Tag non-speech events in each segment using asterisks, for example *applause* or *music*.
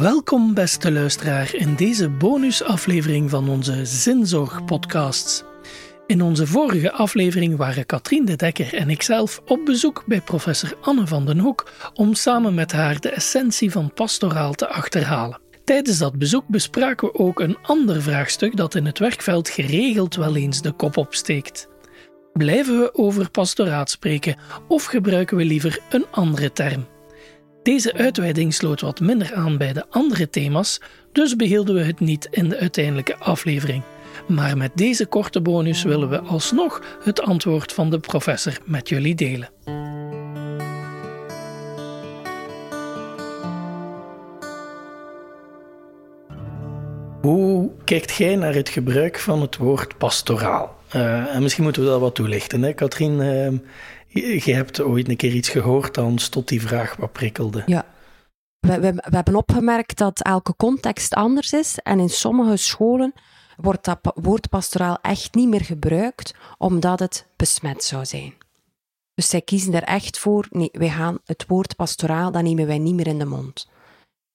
Welkom, beste luisteraar, in deze bonusaflevering van onze Zinzorg-podcasts. In onze vorige aflevering waren Katrien de Dekker en ikzelf op bezoek bij professor Anne van den Hoek om samen met haar de essentie van pastoraal te achterhalen. Tijdens dat bezoek bespraken we ook een ander vraagstuk dat in het werkveld geregeld wel eens de kop opsteekt. Blijven we over pastoraat spreken of gebruiken we liever een andere term? Deze uitweiding sloot wat minder aan bij de andere thema's, dus behielden we het niet in de uiteindelijke aflevering. Maar met deze korte bonus willen we alsnog het antwoord van de professor met jullie delen. Hoe kijkt jij naar het gebruik van het woord pastoraal? Uh, en misschien moeten we dat wat toelichten. Hè? Katrien, uh, je hebt ooit een keer iets gehoord dat ons tot die vraag wat prikkelde. Ja. We, we, we hebben opgemerkt dat elke context anders is. En in sommige scholen wordt dat woord pastoraal echt niet meer gebruikt, omdat het besmet zou zijn. Dus zij kiezen er echt voor, nee, wij gaan het woord pastoraal, dat nemen wij niet meer in de mond.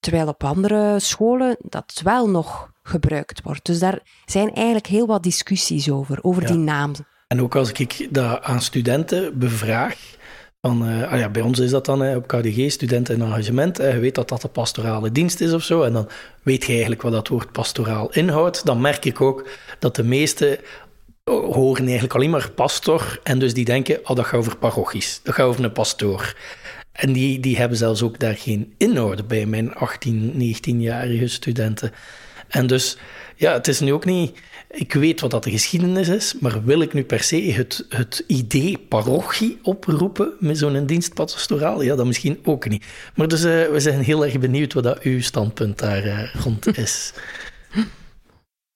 Terwijl op andere scholen dat wel nog gebruikt wordt. Dus daar zijn eigenlijk heel wat discussies over, over die naam. En ook als ik dat aan studenten bevraag, van, uh, ah ja, bij ons is dat dan hè, op KDG, studenten en engagement. je weet dat dat de pastorale dienst is of zo. En dan weet je eigenlijk wat dat woord pastoraal inhoudt. Dan merk ik ook dat de meesten horen eigenlijk alleen maar pastor. En dus die denken, oh, dat gaat over parochies. Dat gaat over een pastoor. En die, die hebben zelfs ook daar geen inhoud bij mijn 18, 19-jarige studenten. En dus, ja, het is nu ook niet ik weet wat dat de geschiedenis is, maar wil ik nu per se het, het idee parochie oproepen met zo'n dienst pastoraal? Ja, dat misschien ook niet. Maar dus uh, we zijn heel erg benieuwd wat dat uw standpunt daar uh, rond *laughs* is.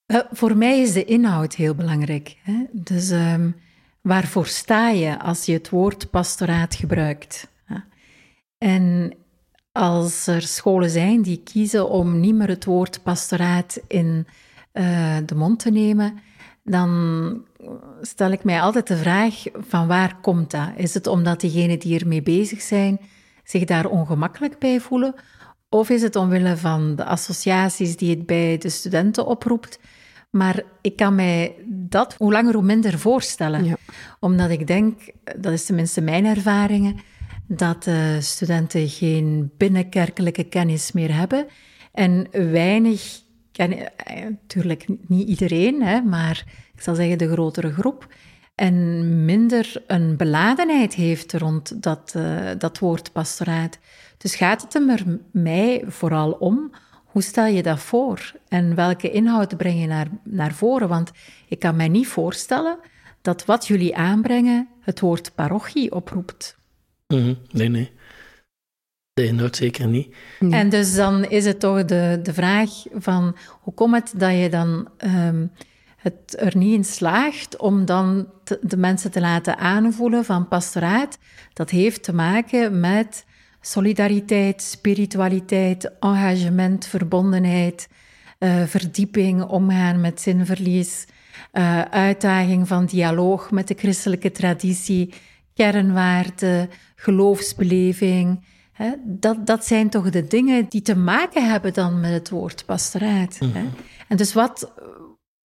Uh, voor mij is de inhoud heel belangrijk. Hè? Dus um, waarvoor sta je als je het woord pastoraat gebruikt? En als er scholen zijn die kiezen om niet meer het woord pastoraat in uh, de mond te nemen, dan stel ik mij altijd de vraag van waar komt dat? Is het omdat diegenen die ermee bezig zijn zich daar ongemakkelijk bij voelen? Of is het omwille van de associaties die het bij de studenten oproept? Maar ik kan mij dat hoe langer hoe minder voorstellen. Ja. Omdat ik denk, dat is tenminste mijn ervaringen, dat de studenten geen binnenkerkelijke kennis meer hebben en weinig ken eh, natuurlijk niet iedereen, hè, maar ik zal zeggen de grotere groep. En minder een beladenheid heeft rond dat, uh, dat woord pastoraat. Dus gaat het er mij vooral om, hoe stel je dat voor? En welke inhoud breng je naar, naar voren? Want ik kan mij niet voorstellen dat wat jullie aanbrengen het woord parochie oproept. Mm Nee, nee. De inhoud zeker niet. En dus dan is het toch de, de vraag van hoe komt het dat je dan um, het er niet in slaagt om dan de mensen te laten aanvoelen van pastoraat. Dat heeft te maken met solidariteit, spiritualiteit, engagement, verbondenheid, uh, verdieping, omgaan met zinverlies, uh, uitdaging van dialoog met de christelijke traditie, kernwaarden, geloofsbeleving dat, dat zijn toch de dingen die te maken hebben dan met het woord pastoraat. hè? Mhm. En dus wat,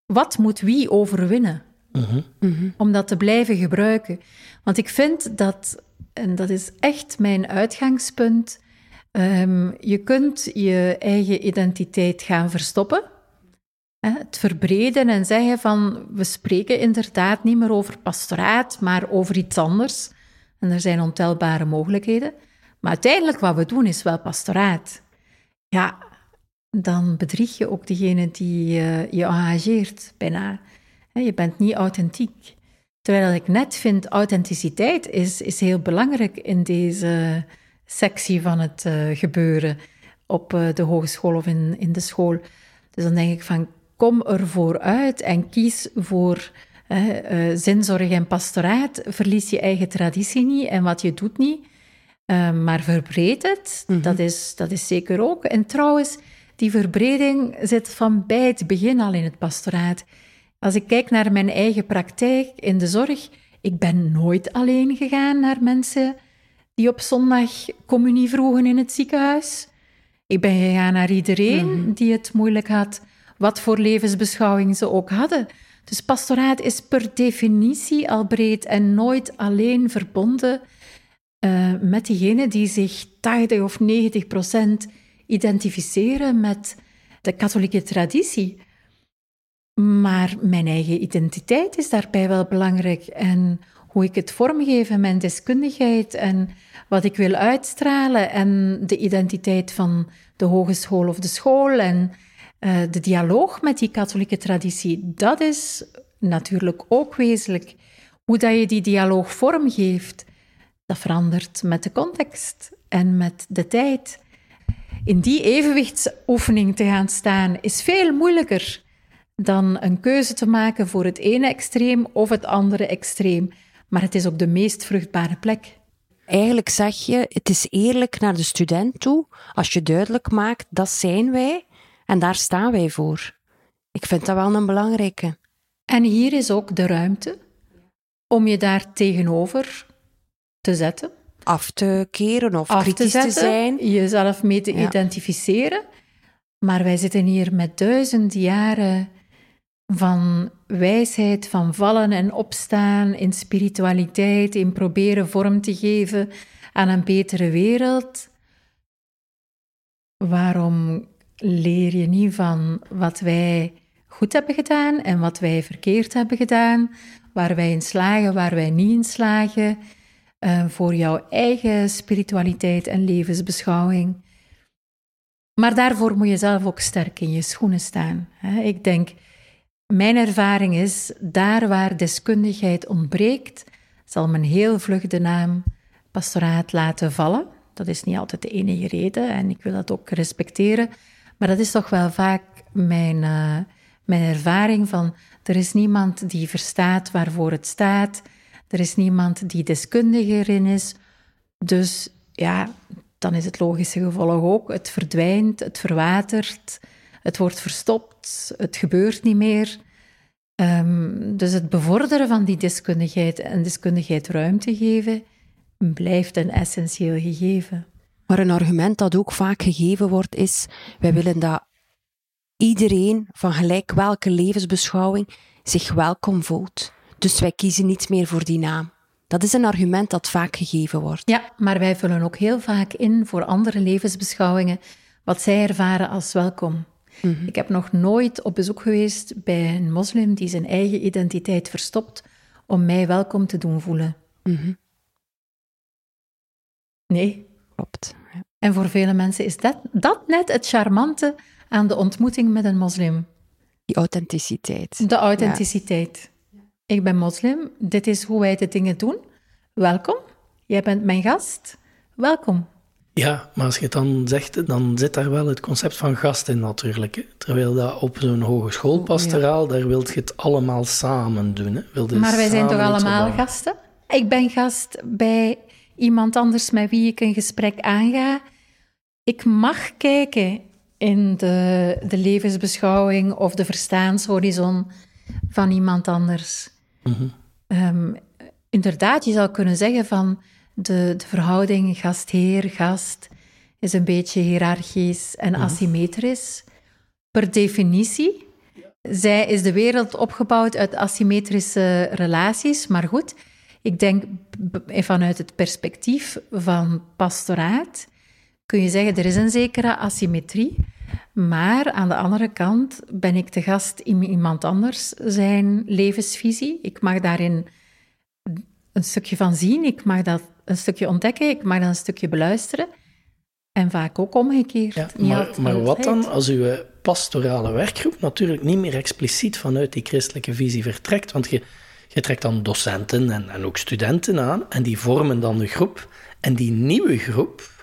wat moet wie overwinnen? Mhm. Om dat te blijven gebruiken. Want ik vind dat, en dat is echt mijn uitgangspunt, um, je kunt je eigen identiteit gaan verstoppen. Het verbreden en zeggen van we spreken inderdaad niet meer over pastoraat, maar over iets anders. En er zijn ontelbare mogelijkheden. Maar uiteindelijk wat we doen is wel pastoraat. Ja, dan bedrieg je ook degene die uh, je engageert bijna. Je bent niet authentiek. Terwijl ik net vind, authenticiteit is, is heel belangrijk in deze sectie van het uh, gebeuren op uh, de hogeschool of in, in de school. Dus dan denk ik van, kom ervoor uit en kies voor uh, zinzorg en pastoraat. Verlies je eigen traditie niet en wat je doet niet. Ehm, maar verbreed het, mhm. dat, is, dat is zeker ook. En trouwens, die verbreding zit van bij het begin al in het pastoraat. Als ik kijk naar mijn eigen praktijk in de zorg, ik ben nooit alleen gegaan naar mensen die op zondag communie vroegen in het ziekenhuis. Ik ben gegaan naar iedereen Mhm. die het moeilijk had, wat voor levensbeschouwing ze ook hadden. Dus pastoraat is per definitie al breed en nooit alleen verbonden eh, met diegenen die zich 80 of 90 procent identificeren met de katholieke traditie. Maar mijn eigen identiteit is daarbij wel belangrijk. En hoe ik het vormgeef en mijn deskundigheid en wat ik wil uitstralen en de identiteit van de hogeschool of de school en eh, de dialoog met die katholieke traditie, dat is natuurlijk ook wezenlijk. Hoe dat je die dialoog vormgeeft, dat verandert met de context en met de tijd. In die evenwichtsoefening te gaan staan is veel moeilijker dan een keuze te maken voor het ene extreem of het andere extreem. Maar het is ook de meest vruchtbare plek. Eigenlijk zeg je, het is eerlijk naar de student toe als je duidelijk maakt, dat zijn wij en daar staan wij voor. Ik vind dat wel een belangrijke. En hier is ook de ruimte om je daar tegenover te zetten, Af te keren of af te kritisch zetten, te zijn. jezelf mee te Ja. identificeren. Maar wij zitten hier met duizend jaren van wijsheid, van vallen en opstaan, in spiritualiteit, in proberen vorm te geven aan een betere wereld. Waarom leer je niet van wat wij goed hebben gedaan en wat wij verkeerd hebben gedaan, waar wij in slagen, waar wij niet in slagen, eh, voor jouw eigen spiritualiteit en levensbeschouwing? Maar daarvoor moet je zelf ook sterk in je schoenen staan. hè. Ik denk, mijn ervaring is, daar waar deskundigheid ontbreekt, zal men heel vlug de naam pastoraat laten vallen. Dat is niet altijd de enige reden en ik wil dat ook respecteren. Maar dat is toch wel vaak mijn, eh, mijn ervaring van, er is niemand die verstaat waarvoor het staat. Er is niemand die deskundiger in is. Dus ja, dan is het logische gevolg ook, het verdwijnt, het verwatert, het wordt verstopt, het gebeurt niet meer. Ehm, dus het bevorderen van die deskundigheid en deskundigheid ruimte geven, blijft een essentieel gegeven. Maar een argument dat ook vaak gegeven wordt is, wij willen dat iedereen van gelijk welke levensbeschouwing zich welkom voelt. Dus wij kiezen niet meer voor die naam. Dat is een argument dat vaak gegeven wordt. Ja, maar wij vullen ook heel vaak in voor andere levensbeschouwingen wat zij ervaren als welkom. Ik heb nog nooit op bezoek geweest bij een moslim die zijn eigen identiteit verstopt om mij welkom te doen voelen. Nee. Klopt. En voor vele mensen is dat, dat net het charmante aan de ontmoeting met een moslim. Die authenticiteit. De authenticiteit. Ik ben moslim, dit is hoe wij de dingen doen. Welkom, jij bent mijn gast. Welkom. Ja, maar als je het dan zegt, dan zit daar wel het concept van gast in natuurlijk. hè. Terwijl dat op zo'n hogeschoolpastoraal, daar wilt je het allemaal samen doen. Hè. Wil Maar wij zijn toch allemaal gasten? Ik ben gast bij iemand anders met wie ik een gesprek aanga. Ik mag kijken in de, de levensbeschouwing of de verstaanshorizon van iemand anders. Ehm, inderdaad, je zou kunnen zeggen van de, de verhouding gastheer-gast is een beetje hiërarchisch en asymmetrisch. Per definitie zij is de wereld opgebouwd uit asymmetrische relaties, maar goed, ik denk vanuit het perspectief van pastoraat kun je zeggen er is een zekere asymmetrie, maar aan de andere kant ben ik de gast in iemand anders zijn levensvisie. Ik mag daarin een stukje van zien, ik mag dat een stukje ontdekken, ik mag dat een stukje beluisteren. En vaak ook omgekeerd. Ja, maar, maar wat dan als uw pastorale werkgroep natuurlijk niet meer expliciet vanuit die christelijke visie vertrekt? Want je, je trekt dan docenten en, en ook studenten aan en die vormen dan de groep. En die nieuwe groep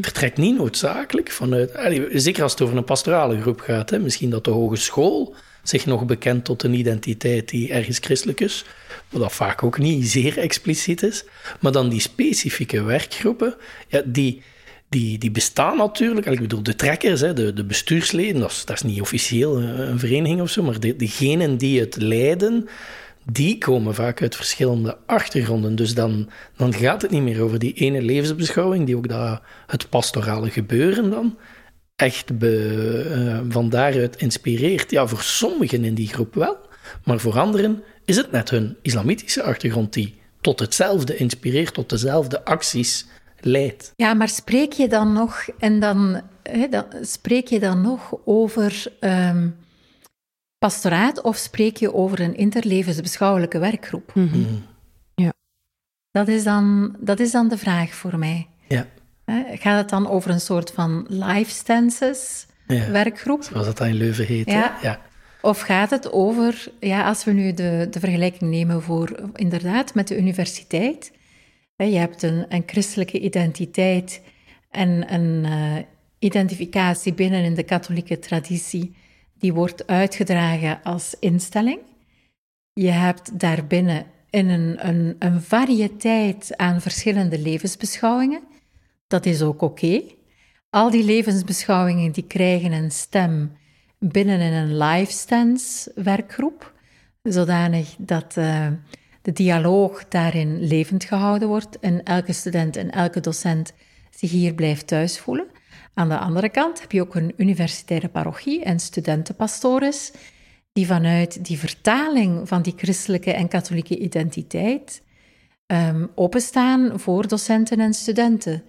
vertrekt niet noodzakelijk vanuit... Zeker als het over een pastorale groep gaat. Hè, misschien dat de hogeschool zich nog bekent tot een identiteit die ergens christelijk is, wat dat vaak ook niet zeer expliciet is. Maar dan die specifieke werkgroepen, ja, die die, die bestaan natuurlijk. Ik bedoel, de trekkers, hè, de, de bestuursleden, dat is, dat is niet officieel een, een vereniging of zo, maar de, degenen die het leiden, die komen vaak uit verschillende achtergronden. Dus dan, dan gaat het niet meer over die ene levensbeschouwing, die ook dat, het pastorale gebeuren dan. echt be, uh, van daaruit inspireert. Ja, voor sommigen in die groep wel, maar voor anderen is het net hun islamitische achtergrond die tot hetzelfde inspireert, tot dezelfde acties leidt. Ja, maar spreek je dan nog, en dan, spreek je dan nog over um, pastoraat of spreek je over een interlevensbeschouwelijke werkgroep? Mm -hmm. Ja. Dat is, dan, dat is dan de vraag voor mij. Ja. Gaat het dan over een soort van life stances ja. werkgroep? Zoals dat in Leuven heet. Ja. ja. Of gaat het over, ja, als we nu de, de vergelijking nemen voor inderdaad met de universiteit. Je hebt een, een christelijke identiteit en een uh, identificatie binnen in de katholieke traditie, die wordt uitgedragen als instelling. Je hebt daarbinnen in een, een, een variëteit aan verschillende levensbeschouwingen. Dat is ook oké. Al die levensbeschouwingen die krijgen een stem binnen in een life stance werkgroep, zodanig dat uh, de dialoog daarin levend gehouden wordt en elke student en elke docent zich hier blijft thuisvoelen. Aan de andere kant heb je ook een universitaire parochie en studentenpastores die vanuit die vertaling van die christelijke en katholieke identiteit um, openstaan voor docenten en studenten.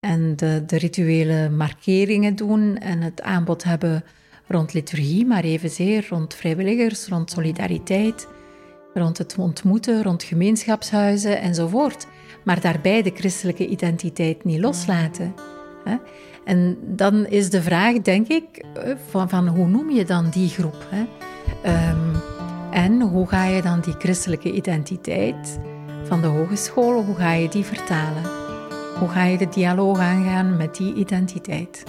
En de, de rituele markeringen doen en het aanbod hebben rond liturgie, maar evenzeer rond vrijwilligers, rond solidariteit, rond het ontmoeten, rond gemeenschapshuizen enzovoort. Maar daarbij de christelijke identiteit niet loslaten. En dan is de vraag, denk ik, eh, van, van hoe noem je dan die groep? Um, en hoe ga je dan die christelijke identiteit van de hogescholen, hoe ga je die vertalen? Hoe ga je de dialoog aangaan met die identiteit?